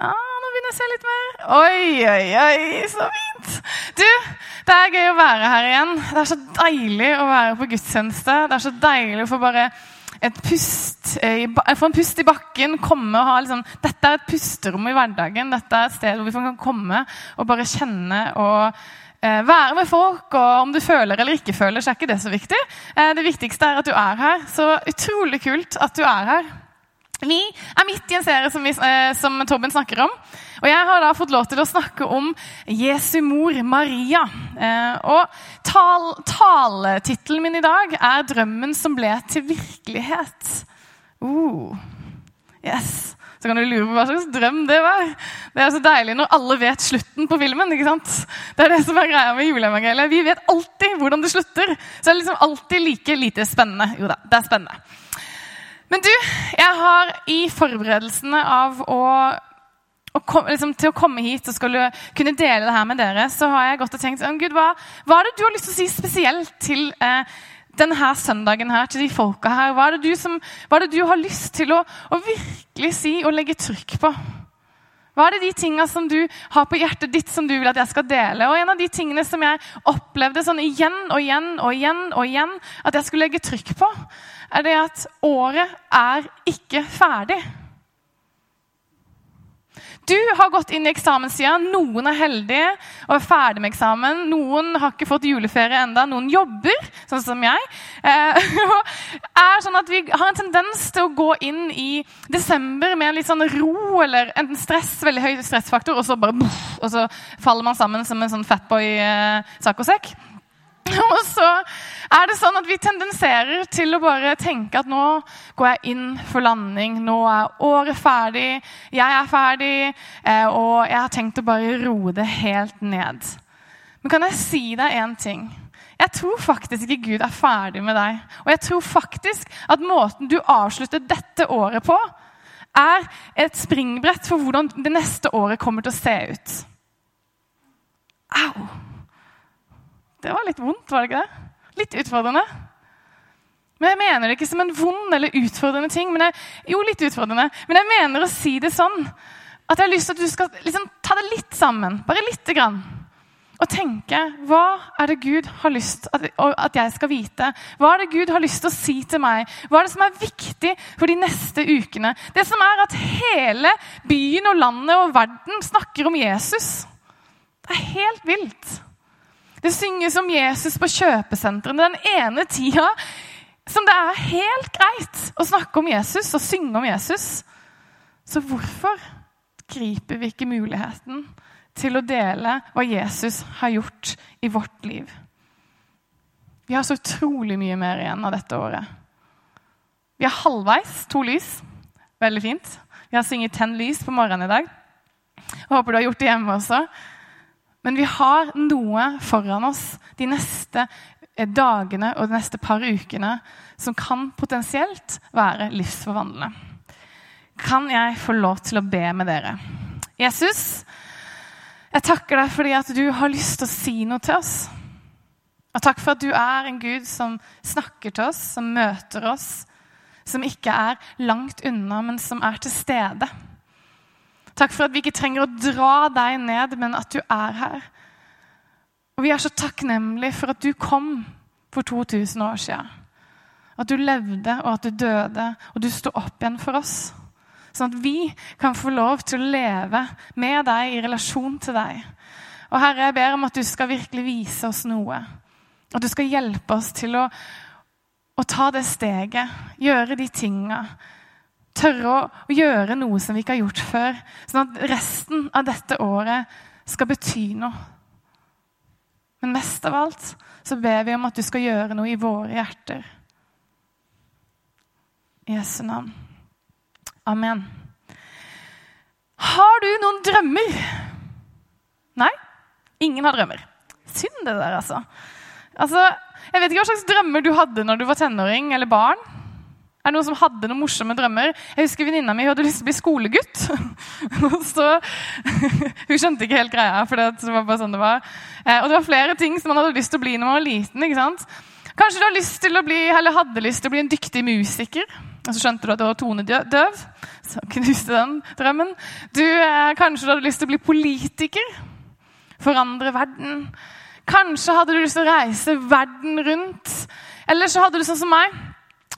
Ja, nå begynner jeg å se litt mer. Oi, oi, oi, så fint. Du, det er gøy å være her igjen. Det er så deilig å være på gudstjeneste. Det er så deilig å få bare et pust i, få en pust i bakken. komme og ha liksom, Dette er et pusterom i hverdagen. Dette er et sted hvor vi kan komme og bare kjenne og eh, være med folk. og Om du føler eller ikke føler, så er ikke det så viktig. Eh, det viktigste er at du er her. Så utrolig kult at du er her. Vi er midt i en serie som, vi, eh, som, Tobben snakker om. Og Jeg har da fått lov til å snakke om Jesu mor Maria. Eh, og tal, Taletittelen min i dag er 'Drømmen som ble til virkelighet'. Uh, yes. Så kan du lure på hva slags drøm det var. Det er så deilig når alle vet slutten på filmen. ikke sant? Det er det som er greia med juleevangeliet. Vi vet alltid hvordan det slutter. Så det er liksom alltid like lite spennende. Jo da, det er spennende. Men du, jeg har i forberedelsene av å, og kom, liksom, til å komme hit og skulle kunne dele det her med dere, så har jeg gått og tenkt Gud, hva, hva er det du har lyst til å si spesielt til eh, denne søndagen her, til de folka her? Hva er det du, som, er det du har lyst til å, å virkelig si og legge trykk på? Hva er det de tingene som du har på hjertet ditt som du vil at jeg skal dele? Og En av de tingene som jeg opplevde sånn igjen og igjen og igjen og igjen at jeg skulle legge trykk på, er det at året er ikke ferdig. Du har gått inn i eksamenssida. Noen er heldige og er ferdig med eksamen. Noen har ikke fått juleferie enda. Noen jobber, sånn som jeg. Eh, er sånn at Vi har en tendens til å gå inn i desember med en litt sånn ro eller enten stress, veldig høy stressfaktor, og så bare boff, og så faller man sammen som en sånn fatboy-sak eh, og så er det sånn at vi tendenserer til å bare tenke at nå går jeg inn for landing. Nå er året ferdig, jeg er ferdig, eh, og jeg har tenkt å bare roe det helt ned. Men kan jeg si deg én ting? Jeg tror faktisk ikke Gud er ferdig med deg. Og jeg tror faktisk at måten du avslutter dette året på, er et springbrett for hvordan det neste året kommer til å se ut. Au! Det var litt vondt, var det ikke det? Litt utfordrende. Men Jeg mener det ikke som en vond eller utfordrende ting. Jeg, jo, litt utfordrende. Men jeg mener å si det sånn at jeg har lyst til at du skal liksom, ta det litt sammen. Bare lite grann. Og tenke hva er det Gud har lyst at, at jeg skal vite? Hva er det Gud har lyst til å si til meg? Hva er det som er viktig for de neste ukene? Det som er at hele byen og landet og verden snakker om Jesus. Det er helt vilt. Det synges om Jesus på kjøpesentrene den ene tida som det er helt greit å snakke om Jesus og synge om Jesus. Så hvorfor griper vi ikke muligheten til å dele hva Jesus har gjort i vårt liv? Vi har så utrolig mye mer igjen av dette året. Vi er halvveis. To lys. Veldig fint. Vi har sunget 'Tenn lys på morgenen i dag. Jeg håper du har gjort det hjemme også. Men vi har noe foran oss de neste eh, dagene og de neste par ukene som kan potensielt være livsforvandlende. Kan jeg få lov til å be med dere? Jesus, jeg takker deg fordi at du har lyst til å si noe til oss. Og takk for at du er en Gud som snakker til oss, som møter oss, som ikke er langt unna, men som er til stede. Takk for at vi ikke trenger å dra deg ned, men at du er her. Og vi er så takknemlige for at du kom for 2000 år siden. At du levde, og at du døde, og du sto opp igjen for oss. Sånn at vi kan få lov til å leve med deg i relasjon til deg. Og Herre, jeg ber om at du skal virkelig vise oss noe. At du skal hjelpe oss til å, å ta det steget, gjøre de tinga Tørre å, gjøre noe som vi ikke har gjort før. Sånn at resten av dette året skal bety noe. Men mest av alt så ber vi om at du skal gjøre noe i våre hjerter. I Jesu navn. Amen. Har du noen drømmer? Nei? Ingen har drømmer. Synd det der, altså. altså. Jeg vet ikke hva slags drømmer du hadde når du var tenåring eller barn. Er det noen som hadde noen morsomme drømmer? Jeg husker Venninna mi hadde lyst til å bli skolegutt. så, hun skjønte ikke helt greia, for det var bare sånn det var. Eh, og det var flere ting som man hadde lyst til å bli når man var liten. ikke sant? Kanskje du hadde lyst til å bli, eller hadde lyst til å bli en dyktig musiker. Og så skjønte du at du var tonedøv. Så knuste den drømmen. Du, eh, kanskje du hadde lyst til å bli politiker. Forandre verden. Kanskje hadde du lyst til å reise verden rundt. Eller så hadde du sånn som meg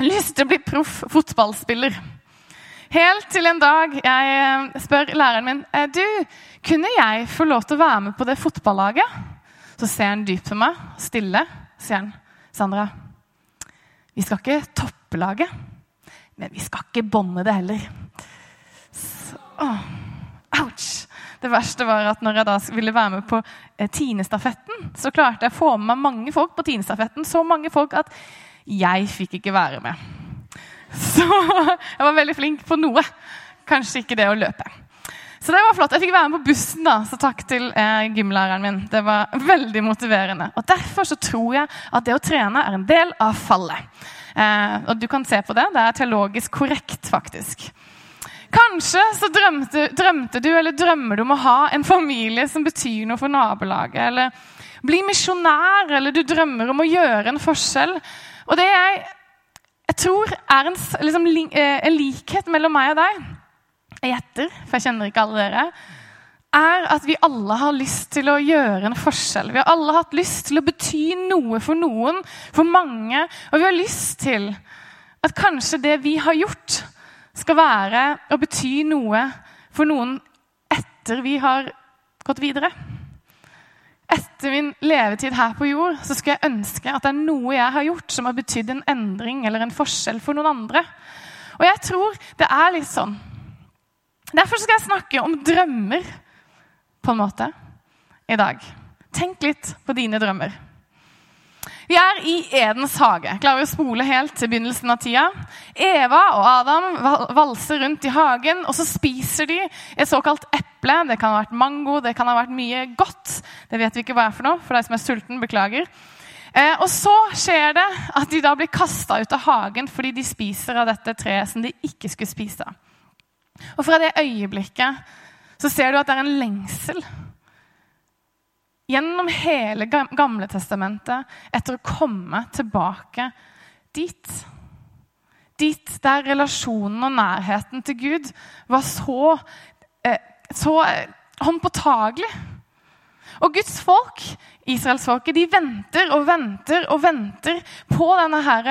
lyst til å bli proff fotballspiller. Helt til en dag jeg eh, spør læreren min eh, du, kunne jeg få lov til å være med på det fotballaget. Så ser han dypt på meg, stille, sier han. Sandra, vi skal ikke toppe laget, men vi skal ikke bånde det heller. Så, Ouch! Det verste var at når jeg da ville være med på eh, Tinestafetten, så klarte jeg å få med meg mange folk på Tinestafetten. Så mange folk at jeg fikk ikke være med. Så jeg var veldig flink på noe. Kanskje ikke det å løpe. Så det var flott. Jeg fikk være med på bussen, da, så takk til eh, gymlæreren min. Det var veldig motiverende. Og Derfor så tror jeg at det å trene er en del av fallet. Eh, og du kan se på det. Det er teologisk korrekt, faktisk. Kanskje så drømte, drømte, du eller drømmer du om å ha en familie som betyr noe for nabolaget. Eller bli misjonær, eller du drømmer om å gjøre en forskjell. Og det jeg, jeg tror er en, liksom, eh, en, likhet mellom meg og deg Jeg gjetter, for jeg kjenner ikke alle dere. Er at vi alle har lyst til å gjøre en forskjell. Vi har alle hatt lyst til å bety noe for noen, for mange. Og vi har lyst til at kanskje det vi har gjort, skal være å bety noe for noen etter vi har gått videre etter min levetid her på jord så skulle jeg ønske at det er noe jeg har gjort som har betydd en endring eller en forskjell for noen andre. Og jeg tror det er litt sånn. Derfor skal jeg snakke om drømmer på en måte i dag. Tenk litt på dine drømmer. Vi er i Edens hage. Klarer vi å spole helt til begynnelsen av tida? Eva og Adam valser rundt i hagen, og så spiser de et såkalt eple. Det kan ha vært mango, det kan ha vært mye godt. Det vet vi ikke hva er for noe. For deg som er sulten, beklager. Eh, og så skjer det at de da blir kasta ut av hagen fordi de spiser av dette treet som de ikke skulle spise. Og fra det øyeblikket så ser du at det er en lengsel gjennom hele Gamle testamentet etter å komme tilbake dit. Dit der relasjonen og nærheten til Gud var så, så eh, håndpåtagelig. Og Guds folk, israelsfolket, de venter og venter og venter på denne her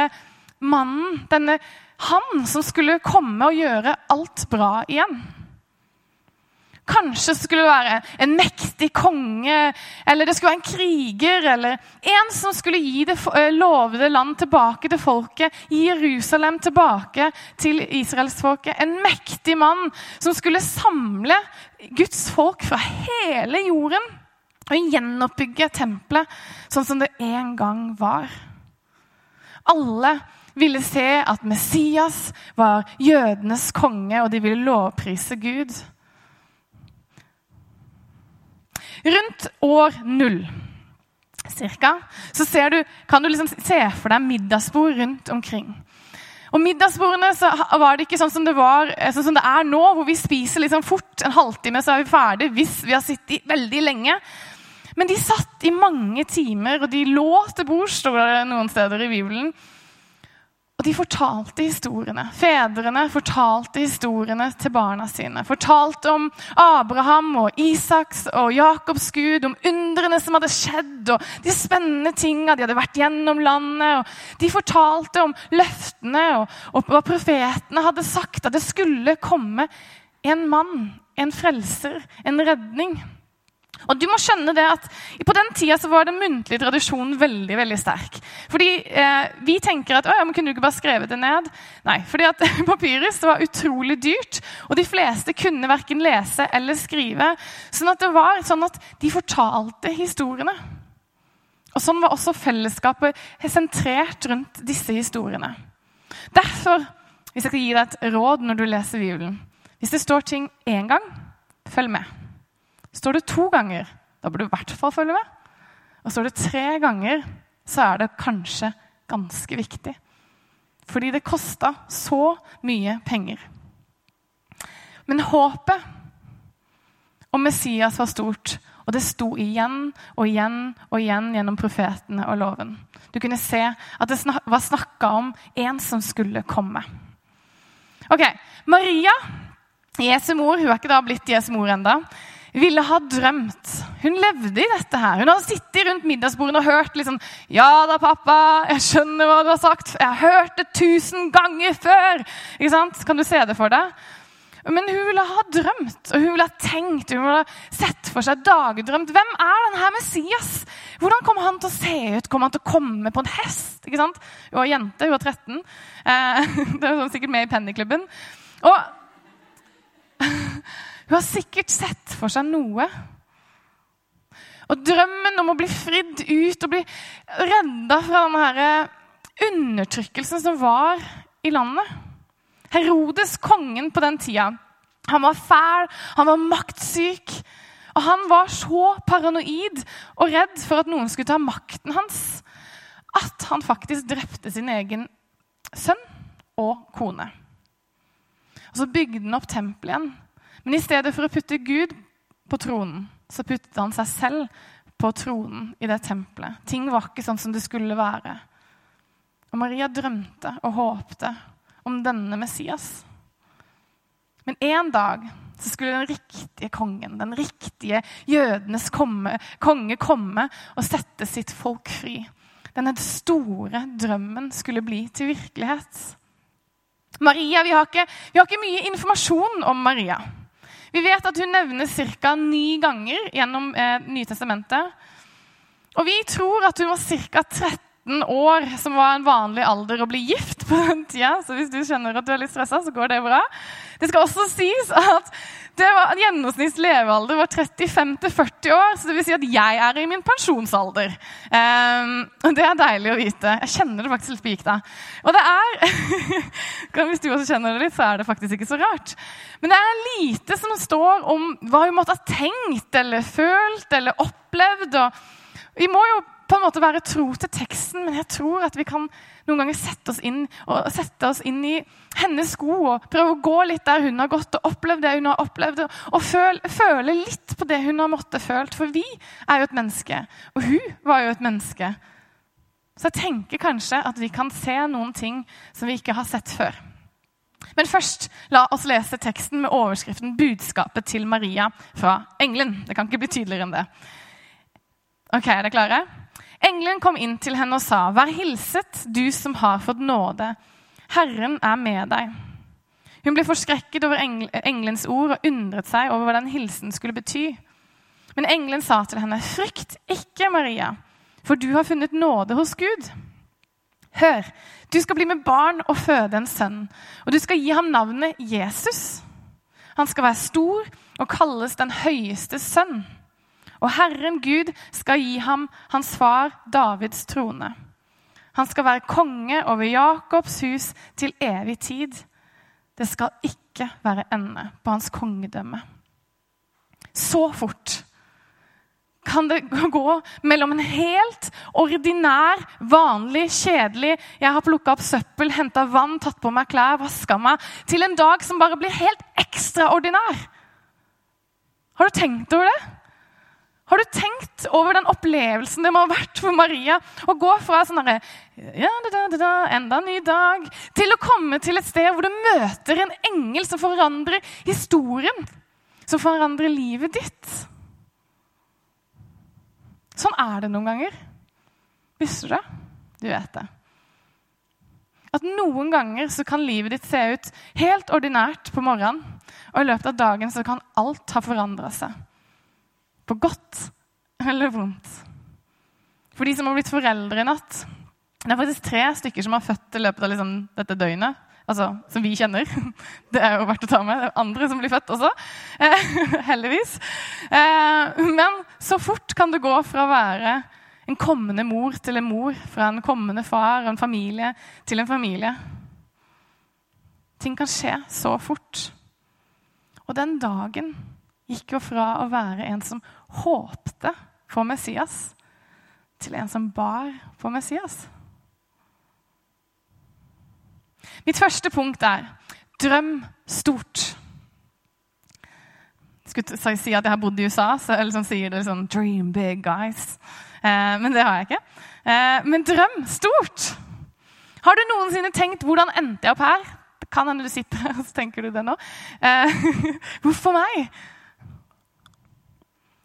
mannen, denne han som skulle komme og gjøre alt bra igjen. Kanskje skulle være en mektig konge, eller det skulle være en kriger, eller en som skulle gi det eh, lovede land tilbake til folket, gi Jerusalem tilbake til israelsfolket. En mektig mann som skulle samle Guds folk fra hele jorden og gjenoppbygge tempelet sånn som det en gang var. Alle ville se at Messias var jødenes konge, og de ville lovprise Gud. Rundt år null cirka, så du, kan du liksom se for deg middagsbord rundt omkring. Og middagsbordene så var det ikke sånn som det, var, eh, sånn som det er nå, hvor vi spiser liksom fort. En halvtime så er vi ferdig hvis vi har sittet veldig lenge. Men de satt i mange timer, og de lå til bords, står det noen steder i Bibelen. Og de fortalte historiene. Fedrene fortalte historiene til barna sine. Fortalte om Abraham og Isaks og Jakobs Gud, om undrene som hadde skjedd, og de spennende tinga de hadde vært gjennom landet. De fortalte om løftene og, og hva profetene hadde sagt, at det skulle komme en mann, en frelser, en redning. Og du må skjønne det at På den tida så var den muntlige tradisjonen veldig veldig sterk. Fordi eh, Vi tenker at ja, men kunne du ikke bare skrevet det ned? Nei, fordi at papyrus var utrolig dyrt, og de fleste kunne verken lese eller skrive. Sånn at det var sånn at de fortalte historiene. Og Sånn var også fellesskapet sentrert rundt disse historiene. Derfor, hvis jeg skal gi deg et råd når du leser Bibelen Hvis det står ting én gang, følg med. Står det to ganger, da bør du i hvert fall følge med. Og står det tre ganger, så er det kanskje ganske viktig. Fordi det kosta så mye penger. Men håpet om Messias var stort, og det sto igjen og igjen og igjen gjennom profetene og loven. Du kunne se at det var snakka om en som skulle komme. Ok, Maria, Jesu mor, hun er ikke da blitt Jesu mor enda, ville ha drømt. Hun levde i dette her. Hun hadde sittet rundt middagsbordet og hørt liksom, 'Ja da, pappa, jeg skjønner hva du har sagt. Jeg har hørt det tusen ganger før.' Ikke sant? Kan du se det for deg? Men hun ville ha drømt, og hun ville ha tenkt, hun ville ha sett for seg dagdrømt. Hvem er denne Messias? Hvordan kommer han til å se ut? Kommer han til å komme på en hest? Ikke sant? Hun var jente, hun var 13. Eh, det var sikkert med i Pennyklubben. Og hun har sikkert sett for seg noe. Og drømmen om å bli fridd ut og bli redda fra denne undertrykkelsen som var i landet. Herodes, kongen på den tida, han var fæl, han var maktsyk. Og han var så paranoid og redd for at noen skulle ta makten hans, at han faktisk drepte sin egen sønn og kone. Og Så bygde han opp tempelet igjen. Men i stedet for å putte Gud på tronen, så puttet han seg selv på tronen i det tempelet. Ting var ikke sånn som det skulle være. Og Maria drømte og håpte om denne Messias. Men en dag så skulle den riktige kongen, den riktige jødenes komme, konge, komme og sette sitt folk fri. Denne store drømmen skulle bli til virkelighet. Maria, Vi har ikke, vi har ikke mye informasjon om Maria. Vi vet at hun nevnes ca. ni ganger gjennom eh, Nytestamentet. Og vi tror at hun var ca. 13 19 år, som var en vanlig alder å bli gift på den tida. Så hvis du kjenner at du er litt stressa, så går det bra. Det skal også sies at det var, gjennomsnitts levealder var 35-40 år. Så det vil si at jeg er i min pensjonsalder. Um, det er deilig å vite. Jeg kjenner det faktisk litt på gikta. Og det er Hvis du også kjenner det litt, så er det faktisk ikke så rart. Men det er lite som står om hva hun måtte ha tenkt eller følt eller opplevd. og vi må jo på en måte være tro til teksten, men jeg tror at vi kan noen ganger sette oss inn, sette oss inn i hennes sko og prøve å gå litt der hun har gått, og oppleve det hun har opplevd, og føle, føle litt på det hun har måttet følt. For vi er jo et menneske, og hun var jo et menneske. Så jeg tenker kanskje at vi kan se noen ting som vi ikke har sett før. Men først, la oss lese teksten med overskriften 'Budskapet til Maria fra engelen'. Det kan ikke bli tydeligere enn det. Ok, er dere klare? Engelen kom inn til henne og sa, 'Vær hilset, du som har fått nåde. Herren er med deg.' Hun ble forskrekket over engelens ord og undret seg over hva den hilsen skulle bety. Men engelen sa til henne, 'Frykt ikke, Maria, for du har funnet nåde hos Gud.' Hør, du skal bli med barn og føde en sønn, og du skal gi ham navnet Jesus. Han skal være stor og kalles den høyeste sønn. Og Herren Gud skal gi ham hans far Davids trone. Han skal være konge over Jakobs hus til evig tid. Det skal ikke være ende på hans kongedømme. Så fort kan det gå mellom en helt ordinær, vanlig, kjedelig Jeg har plukka opp søppel, henta vann, tatt på meg klær, vaska meg til en dag som bare blir helt ekstraordinær. Har du tenkt over det? Har du tenkt over den opplevelsen det må ha vært for Maria å gå fra sånn herre ja, da, da, da, enda en ny dag, til å komme til et sted hvor du møter en engel som forandrer historien, som forandrer livet ditt? Sånn er det noen ganger. Visste du det? Du vet det. At noen ganger så kan livet ditt se ut helt ordinært på morgenen, og i løpet av dagen så kan alt ha forandra seg. På godt eller vondt. For de som har blitt foreldre i natt Det er faktisk tre stykker som har født i løpet av liksom dette døgnet. Altså, Som vi kjenner. Det er jo verdt å ta med. Det er andre som blir født også. Eh, heldigvis. Eh, men så fort kan det gå fra å være en kommende mor til en mor, fra en kommende far og en familie til en familie. Ting kan skje så fort. Og den dagen gikk jo fra å være en som håpte på Messias, til en som bar på Messias. Mitt første punkt er drøm stort. Jeg skulle si at jeg har bodd i USA, så jeg liksom sier det sånn Dream big, guys. Eh, men det har jeg ikke. Eh, men drøm stort! Har du noensinne tenkt 'hvordan endte jeg opp her'? Det kan hende du sitter her og så tenker du det nå. Eh, hvorfor meg?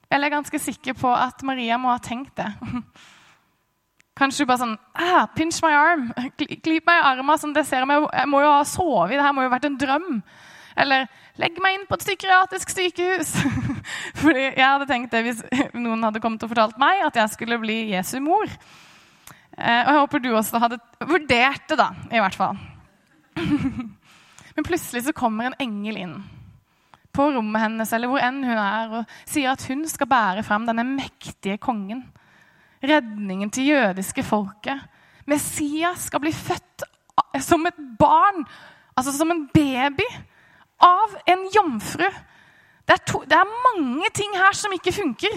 Eller jeg er ganske sikker på at Maria må ha tenkt det. Kanskje bare sånn ah, 'Pinch my arm'. Klyp meg i armen. Sånn, det ser jeg, jeg må jo ha sovet. Det her må jo ha vært en drøm. Eller 'legg meg inn på et psykiatrisk sykehus'. Fordi jeg hadde tenkt det hvis noen hadde kommet og fortalt meg at jeg skulle bli Jesu mor. Eh, og jeg håper du også hadde vurdert det, da. I hvert fall. Men plutselig så kommer en engel inn på rommet hennes eller hvor enn hun er, og sier at hun skal bære frem denne mektige kongen. Redningen til jødiske folket. Messias skal bli født som et barn, altså som en baby, av en jomfru. Det er, to, det er mange ting her som ikke funker.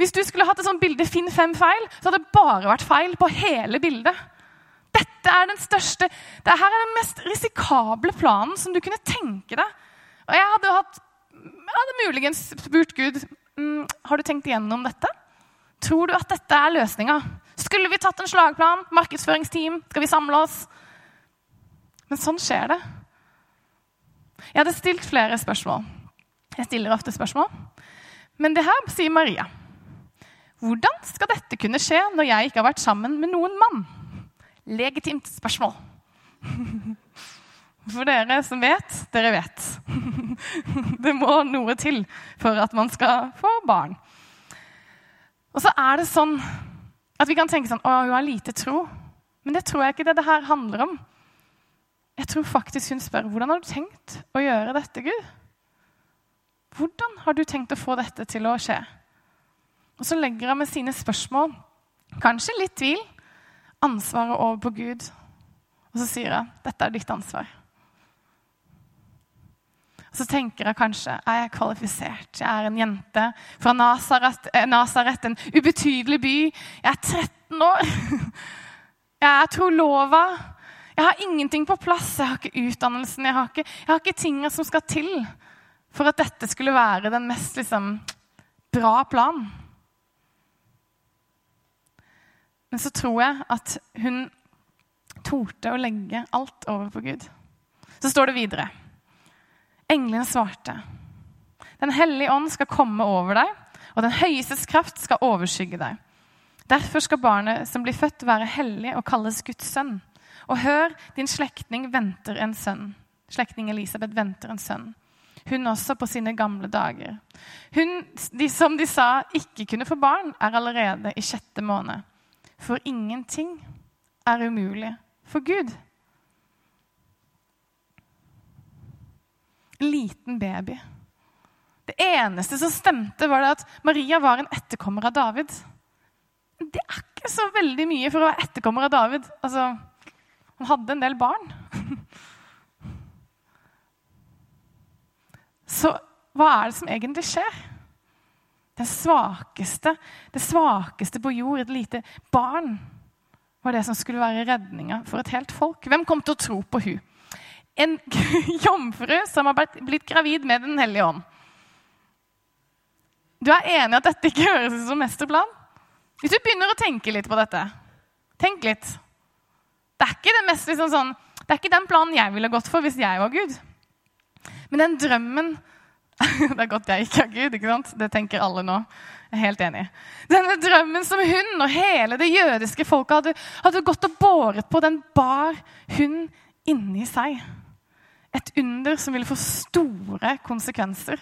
Hvis du skulle hatt et sånt bilde 'finn fem feil', så hadde det bare vært feil på hele bildet. Dette er den største, dette er den mest risikable planen som du kunne tenke deg. Og jeg hadde, hatt, jeg hadde muligens spurt Gud mm, har du tenkt igjennom dette. Tror du at dette er løsninga? Skulle vi tatt en slagplan? Markedsføringsteam? Skal vi samle oss? Men sånn skjer det. Jeg hadde stilt flere spørsmål. Jeg stiller ofte spørsmål. Men det her sier Maria. Hvordan skal dette kunne skje når jeg ikke har vært sammen med noen mann? Legitimt spørsmål. For dere som vet, dere vet. Det må noe til for at man skal få barn. Og så er det sånn at vi kan tenke sånn Å, hun har lite tro. Men det tror jeg ikke det det her handler om. Jeg tror faktisk hun spør hvordan har du tenkt å gjøre dette, Gud? Hvordan har du tenkt å få dette til å skje? Og så legger han med sine spørsmål, kanskje litt tvil, ansvaret over på Gud. Og så sier han dette er ditt ansvar. Og så tenker jeg kanskje er jeg kvalifisert. Jeg er en jente fra Nazaret, eh, en ubetydelig by. Jeg er 13 år. Jeg er trolova. Jeg har ingenting på plass. Jeg har ikke utdannelsen. Jeg har ikke, jeg har ikke tingene som skal til for at dette skulle være den mest liksom, bra planen. Men så tror jeg at hun torde å legge alt over på Gud. Så står det videre. Englene svarte. Den hellige ånd skal komme over deg, og den høyestes kraft skal overskygge deg. Derfor skal barnet som blir født, være hellig og kalles Guds sønn. Og hør, din slektning venter en sønn. Slektning Elisabeth venter en sønn. Hun også på sine gamle dager. Hun de, som de sa ikke kunne få barn, er allerede i sjette måned. For ingenting er umulig for Gud. Liten baby. Det eneste som stemte, var at Maria var en etterkommer av David. Det er ikke så veldig mye for å være etterkommer av David. Altså, han hadde en del barn. Så hva er det som egentlig skjer? Den svakeste, det svakeste på jord, et lite barn, var det som skulle være redninga for et helt folk. Hvem kom til å tro på hun? En jomfru som har blitt gravid med Den hellige ånd. Du er enig at dette ikke høres ut som mesterplan? Hvis du begynner å tenke litt på dette Tenk litt. Det er ikke, det mest, liksom sånn, det er ikke den planen jeg ville gått for hvis jeg var Gud. Men den drømmen Det er godt jeg ikke er Gud. ikke sant? Det tenker alle nå. Jeg er helt enig. Denne drømmen som hun og hele det jødiske folket hadde, hadde gått og båret på, den bar hun inni seg. Et under som ville få store konsekvenser.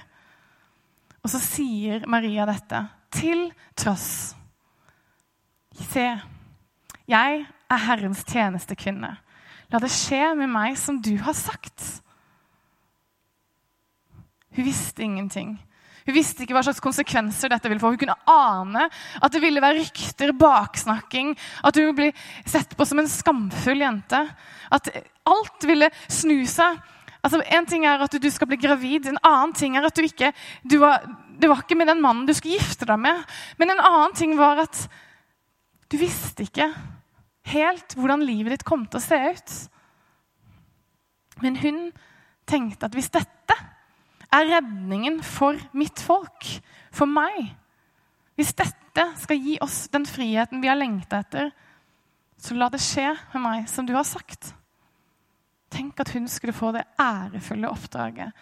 Og så sier Maria dette til tross. Se, jeg er Herrens tjenestekvinne. La det skje med meg som du har sagt. Hun visste ingenting. Hun visste ikke hva slags konsekvenser dette ville få. Hun kunne ane at det ville være rykter, baksnakking, at hun ville bli sett på som en skamfull jente. At alt ville snu seg. Altså, En ting er at du skal bli gravid, en annen ting er at du ikke du var, Det var ikke med den mannen du skulle gifte deg med. Men en annen ting var at du visste ikke helt hvordan livet ditt kom til å se ut. Men hun tenkte at hvis dette er redningen for mitt folk, for meg Hvis dette skal gi oss den friheten vi har lengta etter, så la det skje med meg som du har sagt. Tenk at hun skulle få det ærefulle oppdraget.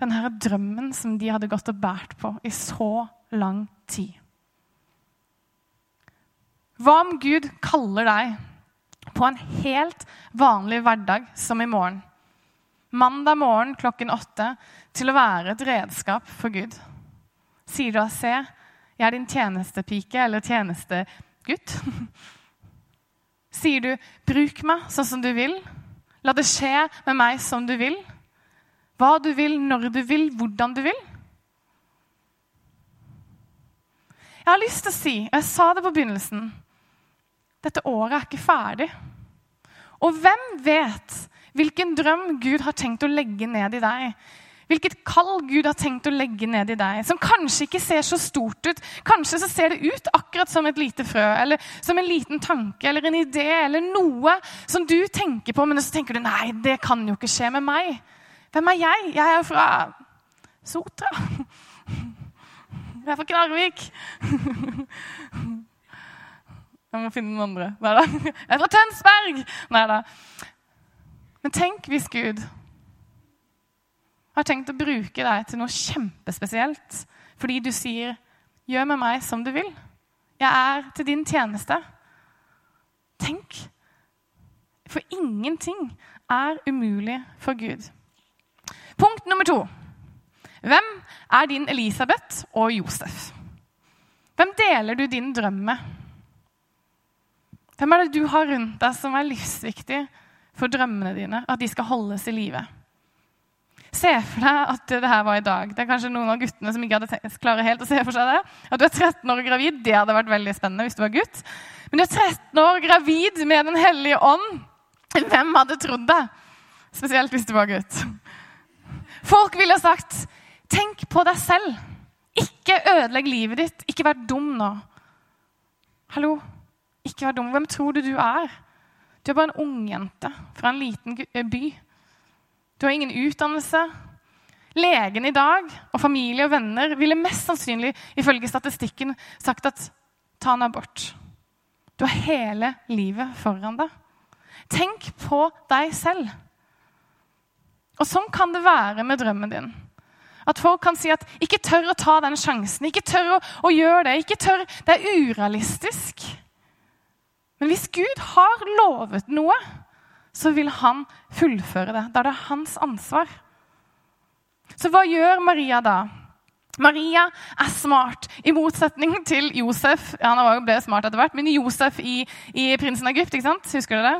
Denne drømmen som de hadde gått og båret på i så lang tid. Hva om Gud kaller deg på en helt vanlig hverdag som i morgen? Mandag morgen klokken åtte til å være et redskap for Gud. Sier du at 'se, jeg er din tjenestepike' eller 'tjenestegutt'? Sier du 'bruk meg sånn som du vil'? La det skje med meg som du vil. Hva du vil, når du vil, hvordan du vil. Jeg har lyst til å si, og jeg sa det på begynnelsen Dette året er ikke ferdig. Og hvem vet hvilken drøm Gud har tenkt å legge ned i deg? Hvilket kall Gud har tenkt å legge ned i deg, som kanskje ikke ser så stort ut. Kanskje så ser det ut akkurat som et lite frø, eller som en liten tanke eller en idé eller noe som du tenker på, men så tenker du nei, det kan jo ikke skje med meg. Hvem er jeg? Jeg er fra Sotra. Jeg er fra Knarvik. Jeg må finne noen andre. Nei da. Jeg er fra Tønsberg! Nei da. Men tenk hvis Gud har tenkt å bruke deg til noe kjempespesielt fordi du sier 'Gjør med meg som du vil'. Jeg er til din tjeneste. Tenk. For ingenting er umulig for Gud. Punkt nummer to. Hvem er din Elisabeth og Josef? Hvem deler du din drøm med? Hvem er det du har rundt deg som er livsviktig for drømmene dine? At de skal holdes i live? Se for deg at det her var i dag. Det er kanskje noen av guttene som ikke hadde klarer helt å se for seg det. At du er 13 år gravid, det hadde vært veldig spennende hvis du var gutt. Men du er 13 år gravid med Den hellige ånd. Hvem hadde trodd det? Spesielt hvis du var gutt. Folk ville sagt, 'Tenk på deg selv. Ikke ødelegg livet ditt. Ikke vær dum nå.' Hallo? Ikke vær dum. Hvem tror du du er? Du er bare en ungjente fra en liten by du har ingen utdannelse. Legen i dag og familie og venner ville mest sannsynlig ifølge statistikken sagt at ta en abort. Du har hele livet foran deg. Tenk på deg selv. Og sånn kan det være med drømmen din. At folk kan si at 'ikke tør å ta den sjansen', 'ikke tør å, å gjøre det', ikke tør, 'det er urealistisk'. Men hvis Gud har lovet noe, så vil han fullføre det. Da er det hans ansvar. Så hva gjør Maria da? Maria er smart, i motsetning til Josef. Han ble smart etter hvert, men Josef i, i 'Prinsen av Egypt'. ikke sant? Husker du det?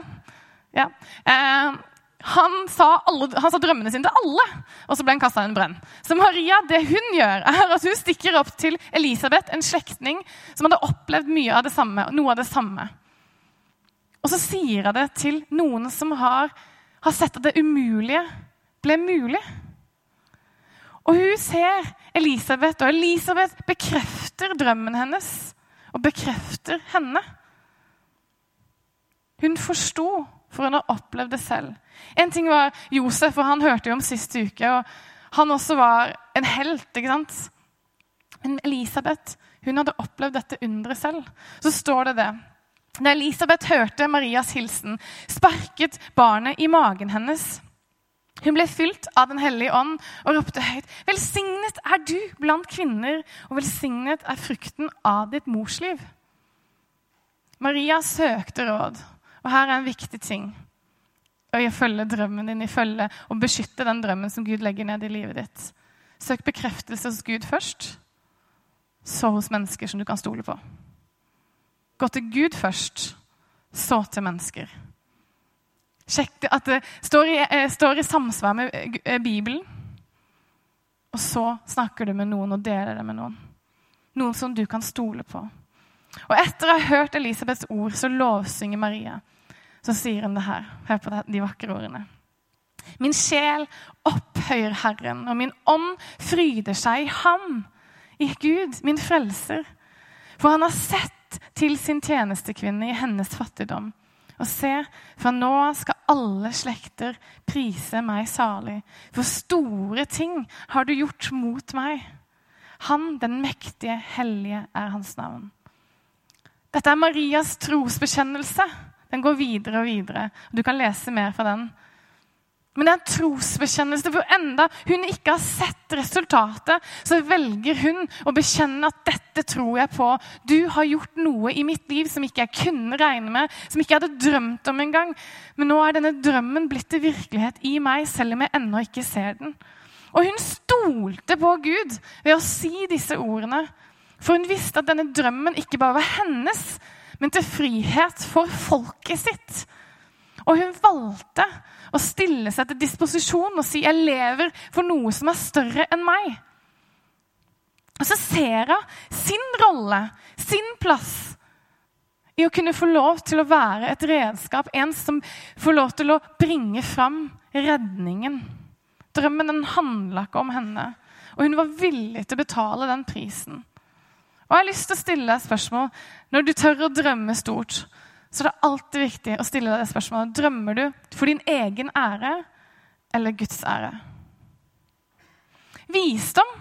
Ja. Eh, han, sa alle, han sa, drømmene sine til alle, og så ble han kasta i en brenn. Så Maria, det hun gjør, er at hun stikker opp til Elisabeth, en slektning som hadde opplevd av samme, noe av det samme. Og så sier jeg det til noen som har, har sett at det umulige ble mulig. Og hun ser Elisabeth, og Elisabeth bekrefter drømmen hennes. Og bekrefter henne. Hun forsto, for hun har opplevd det selv. En ting var Josef, og han hørte jo om sist uke. og Han også var en helt. ikke sant? Men Elisabeth hun hadde opplevd dette underet selv. Så står det det da Elisabeth hørte Marias hilsen, sparket barnet i magen hennes. Hun ble fylt av Den hellige ånd og ropte høyt.: Velsignet er du blant kvinner, og velsignet er frukten av ditt morsliv. Maria søkte råd, og her er en viktig ting. Å følge drømmen din, i følge og beskytte den drømmen som Gud legger ned i livet ditt. Søk bekreftelse hos Gud først, så hos mennesker som du kan stole på. Gå til Gud først, så til mennesker. Sjekk at det står i, eh, står i samsvar med eh, Bibelen. Og så snakker du med noen og deler det med noen. Noen som du kan stole på. Og etter å ha hørt Elisabeths ord, så lovsynger Maria. Så sier hun det her. Hør på de vakre ordene. Min sjel opphøyer Herren, og min ånd fryder seg i Ham, i Gud, min frelser. For han har sett til sin tjenestekvinne i hennes fattigdom. Og se, fra nå skal alle slekter prise meg salig. For store ting har du gjort mot meg. Han, den mektige, hellige, er hans navn. Dette er Marias trosbekjennelse. Den går videre og videre. Du kan lese mer fra den men det er en trosbekjennelse, for enda hun ikke har sett resultatet, så velger hun å bekjenne at 'dette tror jeg på'. Du har gjort noe i mitt liv som ikke jeg kunne regne med, som ikke jeg hadde drømt om engang. Men nå er denne drømmen blitt til virkelighet i meg, selv om jeg ennå ikke ser den. Og hun stolte på Gud ved å si disse ordene. For hun visste at denne drømmen ikke bare var hennes, men til frihet for folket sitt. Og hun valgte å stille seg til disposisjon og si 'jeg lever for noe som er større enn meg'. Og så ser hun sin rolle, sin plass, i å kunne få lov til å være et redskap. En som får lov til å bringe fram redningen. Drømmen den handla ikke om henne, og hun var villig til å betale den prisen. Og jeg har lyst til å stille deg et spørsmål. Når du tør å drømme stort, så det er alltid viktig å stille deg det spørsmålet. Drømmer du for din egen ære eller Guds ære? Visdom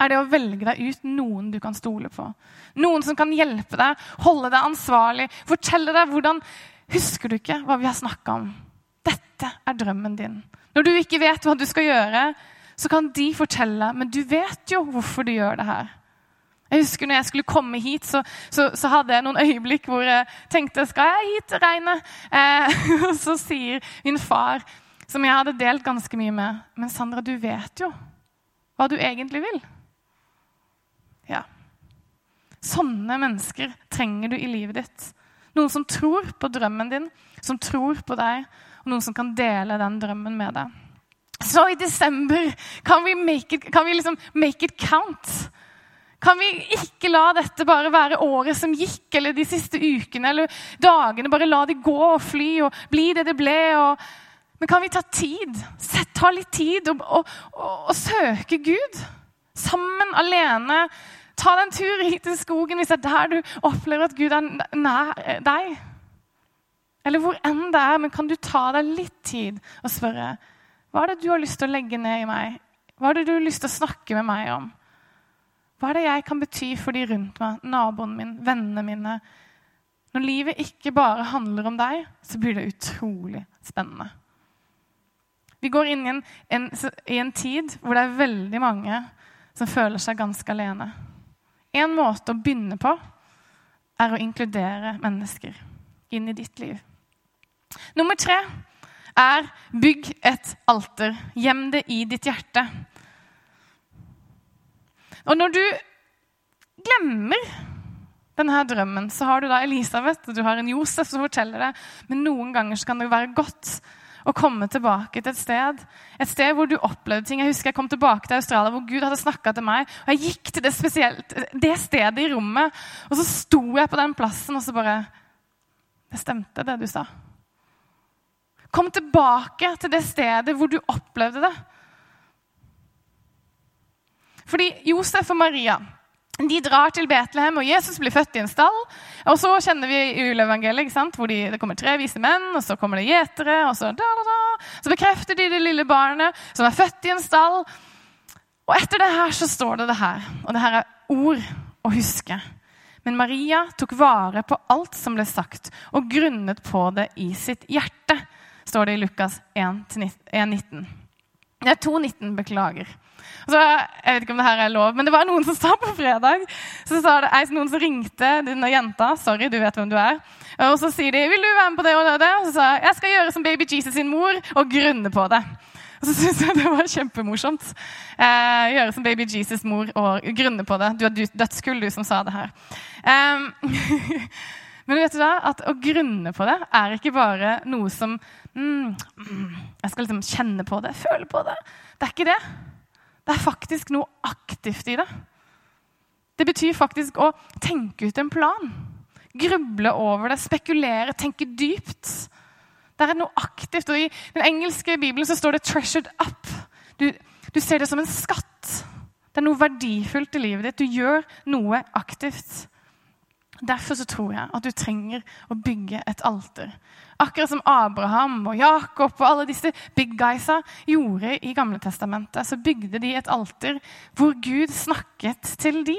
er det å velge deg ut noen du kan stole på. Noen som kan hjelpe deg, holde deg ansvarlig, fortelle deg hvordan Husker du ikke hva vi har snakka om? Dette er drømmen din. Når du ikke vet hva du skal gjøre, så kan de fortelle, men du vet jo hvorfor du gjør det her. Jeg husker når jeg skulle komme hit, så, så, så, hadde jeg noen øyeblikk hvor jeg tenkte skal jeg hit, Reine? Eh, og så sier min far, som jeg hadde delt ganske mye med, men Sandra, du vet jo hva du egentlig vil. Ja. Sånne mennesker trenger du i livet ditt. Noen som tror på drømmen din, som tror på deg, og noen som kan dele den drømmen med deg. Så i desember kan vi it, kan vi liksom make it count. Kan vi ikke la dette bare være året som gikk, eller de siste ukene eller dagene? Bare la det gå og fly og bli det det ble. Og... Men kan vi ta tid? Ta litt tid og, og, og, søke Gud? Sammen, alene. Ta deg en tur hit til skogen hvis det er der du opplever at Gud er nær deg. Eller hvor enn det er, men kan du ta deg litt tid og spørre hva er det du har lyst til å legge ned i meg? Hva er det du har lyst til å snakke med meg om? Hva er det jeg kan bety for de rundt meg, naboen min, vennene mine? Når livet ikke bare handler om deg, så blir det utrolig spennende. Vi går inn i en, en, i en tid hvor det er veldig mange som føler seg ganske alene. En måte å begynne på er å inkludere mennesker inn i ditt liv. Nummer tre er bygg et alter. Gjem det i ditt hjerte. Og når du glemmer denne drømmen, så har du da Elisabeth og du har en Josef som forteller det. Men noen ganger kan det være godt å komme tilbake til et sted et sted hvor du opplevde ting. Jeg husker jeg kom tilbake til Australia hvor Gud hadde snakka til meg. og Jeg gikk til det, spesielt, det stedet i rommet, og så sto jeg på den plassen og så bare Det stemte, det du sa. Kom tilbake til det stedet hvor du opplevde det. Fordi Josef og Maria de drar til Betlehem, og Jesus blir født i en stall. Og så kjenner vi juleevangeliet, hvor de, det kommer tre vise menn, og så kommer det gjetere. og så, da, da, da. så bekrefter de det lille barnet som er født i en stall. Og etter det her så står det det her, og det her er ord å huske. Men Maria tok vare på alt som ble sagt, og grunnet på det i sitt hjerte, står det i Lukas 1,19. Det er 2,19, beklager. Så, jeg vet ikke om det her er lov, men det var noen som sa på fredag så sa det noen som ringte denne jenta. Sorry, du vet hvem du er. Og så sier de vil du være med på det og det. Og så sa jeg jeg skal gjøre som baby Jesus sin mor og grunne på det. Og så syns jeg det var kjempemorsomt. Eh, gjøre som baby Jesus mor og grunne på det. Du er dødskull, du som sa det her. Eh, Men vet du da, at å grunne på det er ikke bare noe som mm, mm, Jeg skal liksom kjenne på det, føle på det. Det er ikke det. Det er faktisk noe aktivt i det. Det betyr faktisk å tenke ut en plan. Gruble over det, spekulere, tenke dypt. Det er noe aktivt. Og i den engelske bibelen så står det 'treasured up'. Du, du ser det som en skatt. Det er noe verdifullt i livet ditt. Du gjør noe aktivt. Derfor så tror jeg at du trenger å bygge et alter. Akkurat som Abraham og Jakob og alle disse big guysa gjorde i Gamle Testamentet, så bygde de et alter hvor Gud snakket til de.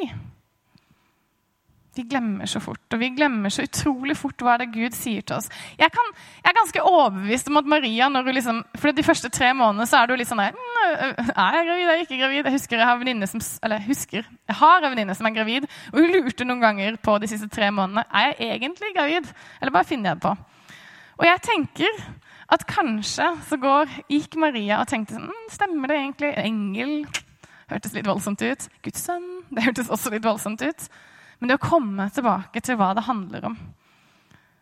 Vi glemmer så fort, og vi glemmer så utrolig fort hva det er Gud sier til oss. Jeg, kan, jeg er ganske overbevist om at Maria når hun liksom, For de første tre månedene så er du litt sånn der «Mm, Er jeg gravid? Er jeg ikke gravid? Jeg husker jeg har en som, eller husker, jeg har en venninne som er gravid, og hun lurte noen ganger på de siste tre månedene er jeg egentlig gravid. Eller bare finner jeg det på? Og jeg tenker at kanskje så går, gikk Maria og tenkte sånn «Mm, Stemmer det egentlig? Engel hørtes litt voldsomt ut. Guds sønn det hørtes også litt voldsomt ut men det å komme tilbake til hva det handler om.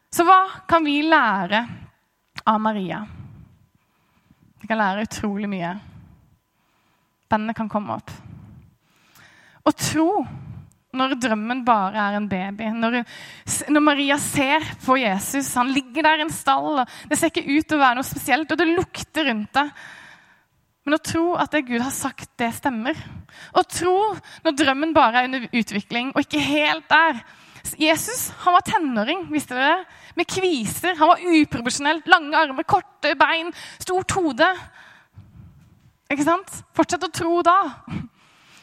Så hva kan vi lære av Maria? Vi kan lære utrolig mye. Bandet kan komme opp. Å tro når drømmen bare er en baby. Når, når, Maria ser på Jesus, han ligger der i en stall, og det ser ikke ut til å være noe spesielt, og det lukter rundt det. Men å tro at det Gud har sagt, det stemmer. Å tro når drømmen bare er under utvikling og ikke helt der. Jesus han var tenåring, visste dere det? Med kviser. Han var uproporsjonelt. Lange armer, korte bein, stort hode. Ikke sant? Fortsett å tro da.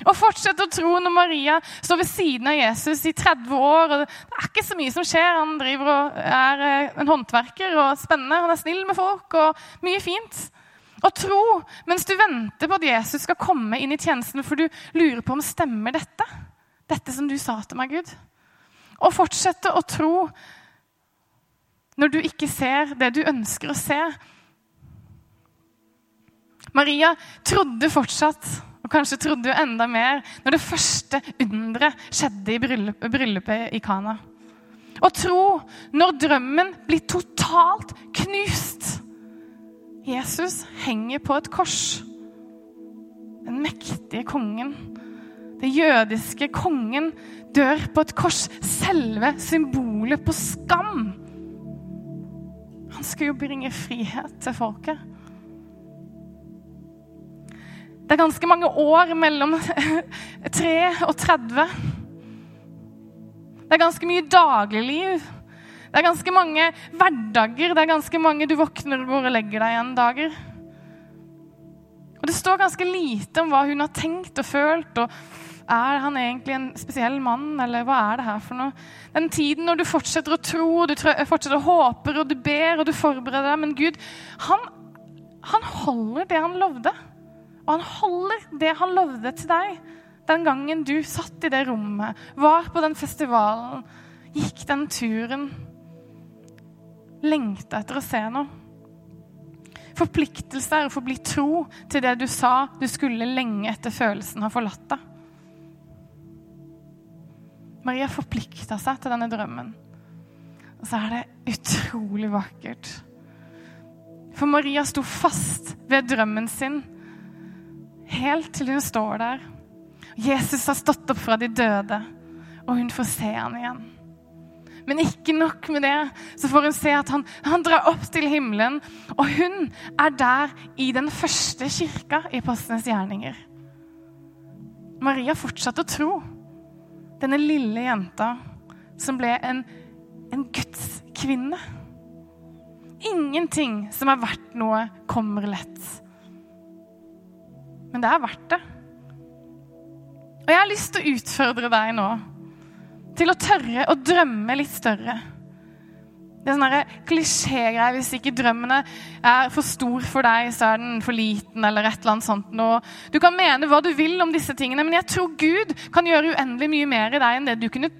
Og fortsett å tro når Maria står ved siden av Jesus i 30 år. og Det er ikke så mye som skjer. Han driver og er eh, en håndverker og spennende. Han er snill med folk og mye fint. Og tro mens du venter på at Jesus skal komme inn i tjenesten, for du lurer på om stemmer dette? Dette som du sa til meg, Gud? Og fortsette å tro når du ikke ser det du ønsker å se. Maria trodde fortsatt, og kanskje trodde hun enda mer, når det første underet skjedde i bryllupet i Kana. Og tro når drømmen blir totalt knust. Jesus henger på et kors. Den mektige kongen, den jødiske kongen, dør på et kors. Selve symbolet på skam. Han skulle jo bringe frihet til folket. Det er ganske mange år mellom 3 og 30. Det er ganske mye dagligliv det er ganske mange hverdager, det er ganske mange du våkner og går og legger deg igjen-dager. Og Det står ganske lite om hva hun har tenkt og følt. og Er han egentlig en spesiell mann, eller hva er det her for noe? Den tiden når du fortsetter å tro, du fortsetter å håpe, og du ber og du forbereder deg. Men Gud, han, han holder det han lovde. Og han holder det han lovde til deg den gangen du satt i det rommet, var på den festivalen, gikk den turen lengta etter å se noe. Forpliktelse er å få bli tro til det du sa du skulle lenge etter følelsen har forlatt deg. Maria forplikta seg til denne drømmen. Og så er det utrolig vakkert. For Maria sto fast ved drømmen sin helt til hun står der. Jesus har stått opp fra de døde, og hun får se han igjen. Men ikke nok med det, så får hun se at han, han drar opp til himmelen. Og hun er der i den første kirka i Postenes gjerninger. Maria fortsatte å tro. Denne lille jenta som ble en, en gudskvinne. Ingenting som er verdt noe, kommer lett. Men det er verdt det. Og jeg har lyst til å utfordre deg nå til å tørre å drømme litt større. Det er sånne klisjégreier. Hvis ikke drømmen er for stor for deg, så er den for liten. eller et eller annet sånt. du kan mene hva du vil om disse tingene, men jeg tror Gud kan gjøre uendelig mye mer i deg enn det du kunne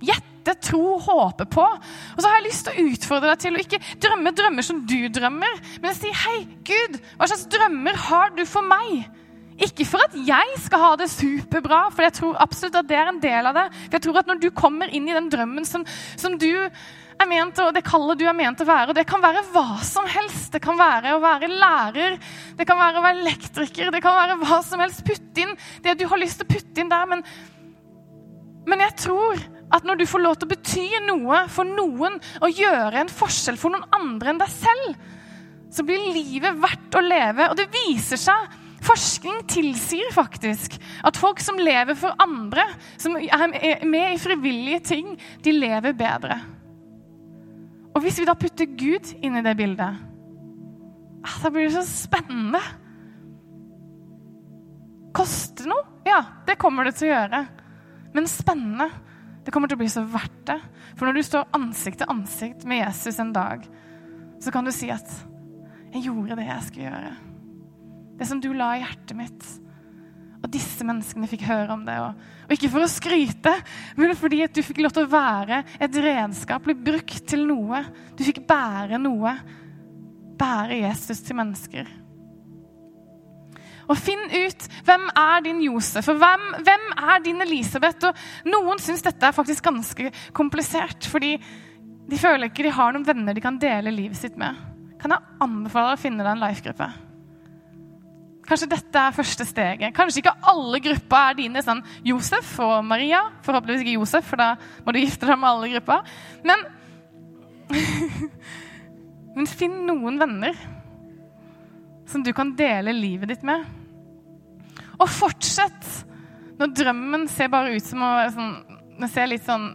gjette, tro, håpe på. Og så har jeg lyst til å utfordre deg til å ikke drømme drømmer som du drømmer, men si hei, Gud, hva slags drømmer har du for meg? Ikke for at jeg skal ha det superbra, for jeg tror absolutt at det er en del av det. For jeg tror at Når du kommer inn i den drømmen som, som du er ment, og det kallet du er ment å være og Det kan være hva som helst. Det kan være å være lærer, det kan være å være elektriker, det kan være hva som helst. Putt inn det du har lyst til å putte inn der. Men, men jeg tror at når du får lov til å bety noe for noen og gjøre en forskjell for noen andre enn deg selv, så blir livet verdt å leve. Og det viser seg Forskning tilsier faktisk at folk som lever for andre, som er med i frivillige ting, de lever bedre. Og hvis vi da putter Gud inn i det bildet, ah, da blir det så spennende. Koster noe? Ja, det kommer det til å gjøre. Men spennende. Det kommer til å bli så verdt det. For når du står ansikt til ansikt med Jesus en dag, så kan du si at 'jeg gjorde det jeg skulle gjøre'. Det som du la i hjertet mitt. Og disse menneskene fikk høre om det. Og, og ikke for å skryte, men fordi at du fikk lov til å være et redskap, bli brukt til noe. Du fikk bære noe. Bære Jesus til mennesker. Og finn ut hvem er din Josef, og hvem, hvem er din Elisabeth. Og noen syns dette er faktisk ganske komplisert, fordi de føler ikke de har noen venner de kan dele livet sitt med. Kan jeg anbefale deg å finne deg en life-gruppe? Kanskje dette er første steget. Kanskje ikke alle grupper er dine. sånn Josef og Maria. Forhåpentligvis ikke Josef, for da må du gifte deg med alle grupper. Men, men finn noen venner som du kan dele livet ditt med. Og fortsett når drømmen ser bare ut som å sånn, ser litt sånn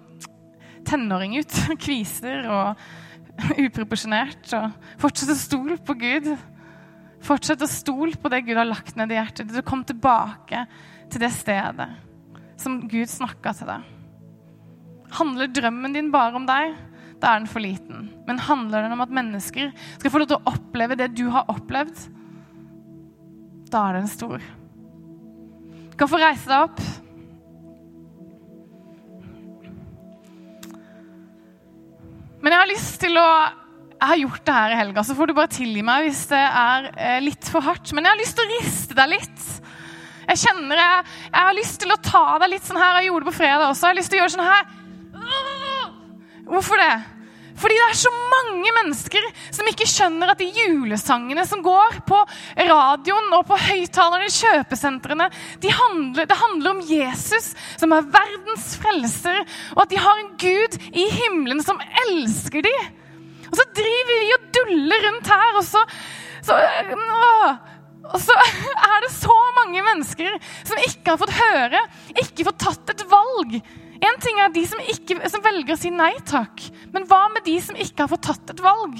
tenåring ut. Kviser og uproporsjonert. Og fortsett å stole på Gud. Fortsett å stole på det Gud har lagt ned i hjertet ditt. Kom tilbake til det stedet som Gud snakka til deg. Handler drømmen din bare om deg, da er den for liten. Men handler den om at mennesker skal få lov til å oppleve det du har opplevd, da er den stor. Du kan få reise deg opp. Men jeg har lyst til å jeg har gjort det her i helga, så får du bare tilgi meg hvis det er eh, litt for hardt. Men jeg har lyst til å riste deg litt. Jeg kjenner jeg, jeg har lyst til å ta deg litt sånn her. Jeg gjorde det på fredag også. Jeg har lyst til å gjøre sånn her. Hvorfor det? Fordi det er så mange mennesker som ikke skjønner at de julesangene som går på radioen og på høyttalerne i kjøpesentrene, de handler, det handler om Jesus, som er verdens frelser, og at de har en Gud i himmelen som elsker dem. Og så driver vi og duller rundt her, og så, så å, og så er det så mange mennesker som ikke har fått høre, ikke fått tatt et valg. En ting er de som, ikke, som velger å si nei takk, men hva med de som ikke har fått tatt et valg?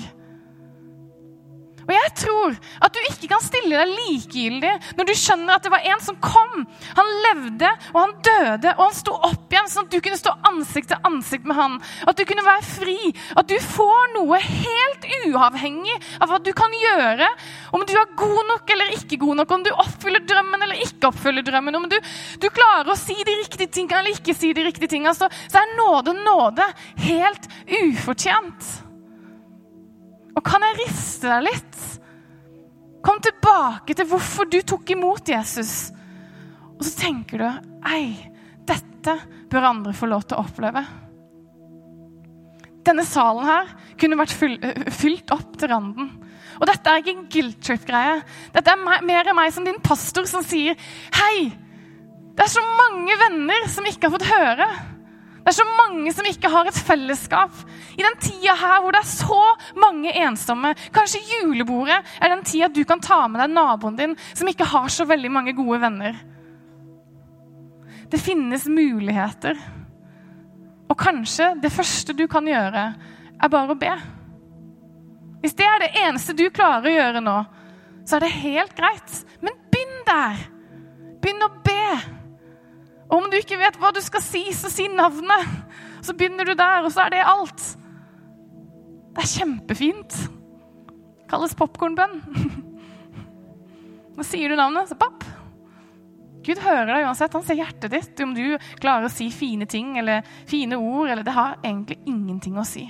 Og jeg tror at du ikke kan stille deg likegyldig når du skjønner at det var en som kom. Han levde, og han døde, og han sto opp igjen, sånn at du kunne stå ansikt til ansikt med han. At du kunne være fri. At du får noe helt uavhengig av hva du kan gjøre. Om du er god nok eller ikke god nok, om du oppfyller drømmen eller ikke oppfyller drømmen. Om du, du klarer å si de riktige tingene eller ikke si de riktige tingene. Så, så er nåde nåde helt ufortjent. Og kan jeg riste deg litt? Kom tilbake til hvorfor du tok imot Jesus. Og så tenker du Ei, dette bør andre få lov til å oppleve. Denne salen her kunne vært fylt opp til randen. Og dette er ikke en guilt trip-greie. Dette er mer meg som din pastor som sier Hei, det er så mange venner som ikke har fått høre. Det er så mange som ikke har et fellesskap. I den tida her hvor det er så mange ensomme, kanskje julebordet er den tida du kan ta med deg naboen din som ikke har så veldig mange gode venner. Det finnes muligheter. Og kanskje det første du kan gjøre, er bare å be. Hvis det er det eneste du klarer å gjøre nå, så er det helt greit. Men begynn der. Begynn å be. Og om du ikke vet hva du skal si, så si navnet. Så begynner du der, og så er det alt. Det er kjempefint. Det Kalles popkornbønn. Nå sier du navnet, så papp. Gud hører deg uansett. Han ser hjertet ditt. Om du klarer å si fine ting eller fine ord. eller Det har egentlig ingenting å si.